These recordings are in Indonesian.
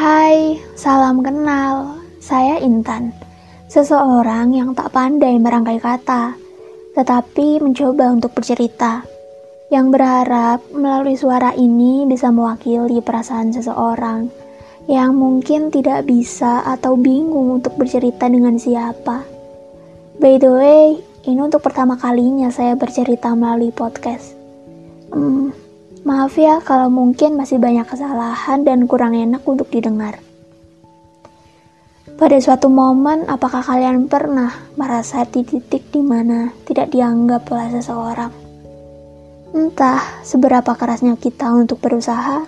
Hai, salam kenal. Saya Intan, seseorang yang tak pandai merangkai kata, tetapi mencoba untuk bercerita. Yang berharap melalui suara ini bisa mewakili perasaan seseorang yang mungkin tidak bisa atau bingung untuk bercerita dengan siapa. By the way, ini untuk pertama kalinya saya bercerita melalui podcast. Hmm, maaf ya kalau mungkin masih banyak kesalahan dan kurang enak untuk didengar. Pada suatu momen, apakah kalian pernah merasa di titik di mana tidak dianggap oleh seseorang? Entah seberapa kerasnya kita untuk berusaha,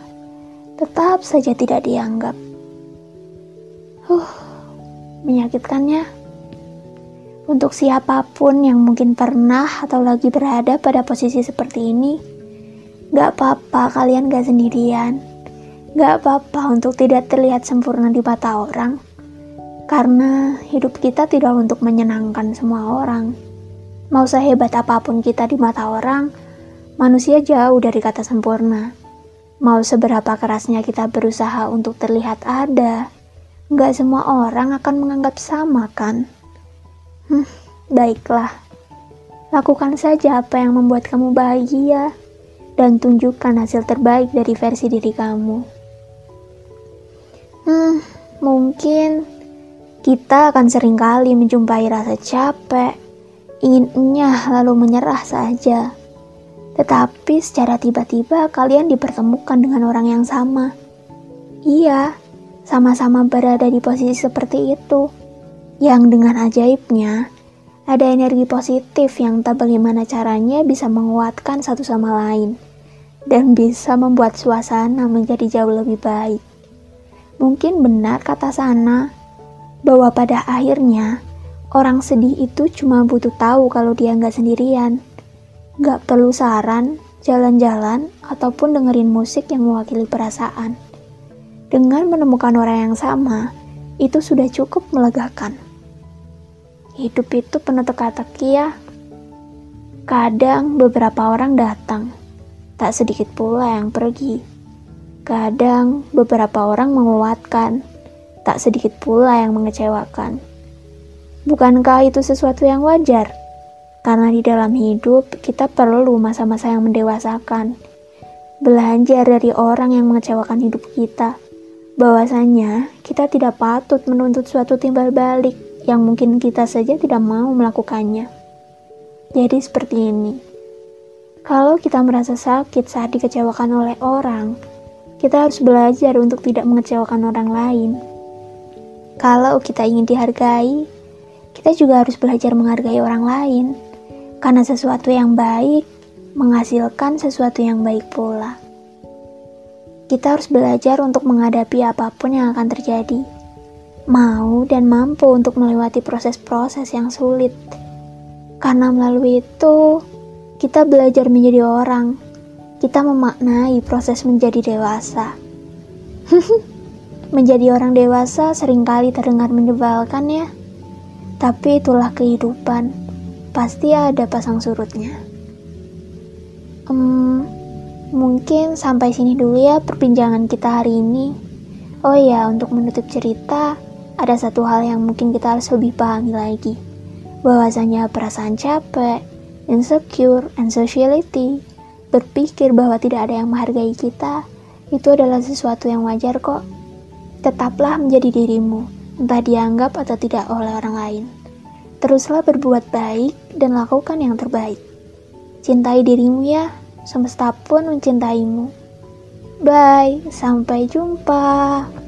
tetap saja tidak dianggap. Huh, menyakitkannya. Untuk siapa pun yang mungkin pernah atau lagi berada pada posisi seperti ini, gak apa-apa kalian gak sendirian. Gak apa-apa untuk tidak terlihat sempurna di mata orang karena hidup kita tidak untuk menyenangkan semua orang. Mau sehebat apa pun kita di mata orang, manusia jauh dari kata sempurna. Mau seberapa kerasnya kita berusaha untuk terlihat ada, nggak semua orang akan menganggap sama kan? Hmm, baiklah. Lakukan saja apa yang membuat kamu bahagia dan tunjukkan hasil terbaik dari versi diri kamu. Hmm, mungkin kita akan sering kali menjumpai rasa capek, ingin enyah lalu menyerah saja. Tetapi secara tiba-tiba kalian dipertemukan dengan orang yang sama. Iya, sama-sama berada di posisi seperti itu. Yang dengan ajaibnya, ada energi positif yang tak bagaimana caranya bisa menguatkan satu sama lain dan bisa membuat suasana menjadi jauh lebih baik. Mungkin benar kata sana, bahwa pada akhirnya orang sedih itu cuma butuh tahu kalau dia nggak sendirian. Nggak perlu saran, jalan-jalan, ataupun dengerin musik yang mewakili perasaan. Dengan menemukan orang yang sama, itu sudah cukup melegakan. Hidup itu penuh teka-teki ya. Kadang beberapa orang datang, tak sedikit pula yang pergi. Kadang beberapa orang menguatkan, tak sedikit pula yang mengecewakan. Bukankah itu sesuatu yang wajar? Karena di dalam hidup kita perlu masa-masa yang mendewasakan. Belajar dari orang yang mengecewakan hidup kita. Bahwasanya kita tidak patut menuntut suatu timbal balik yang mungkin kita saja tidak mau melakukannya. Jadi seperti ini. Kalau kita merasa sakit saat dikecewakan oleh orang, kita harus belajar untuk tidak mengecewakan orang lain. Kalau kita ingin dihargai, kita juga harus belajar menghargai orang lain, karena sesuatu yang baik menghasilkan sesuatu yang baik pula. Kita harus belajar untuk menghadapi apa pun yang akan terjadi, mau dan mampu untuk melewati proses-proses yang sulit, karena melalui itu kita belajar menjadi orang. Kita memaknai proses menjadi dewasa. Menjadi orang dewasa sering kali terdengar menyebalkan ya. Tapi itulah kehidupan. Pasti ada pasang surutnya. Um, mungkin sampai sini dulu ya perbincangan kita hari ini. Oh ya, untuk menutup cerita, ada satu hal yang mungkin kita harus lebih pahami lagi. Bahwasanya perasaan capek, insecure, anxiety, berpikir bahwa tidak ada yang menghargai kita, itu adalah sesuatu yang wajar kok. Tetaplah menjadi dirimu, entah dianggap atau tidak oleh orang lain. Teruslah berbuat baik dan lakukan yang terbaik. Cintai dirimu ya, semesta pun mencintaimu. Bye, sampai jumpa.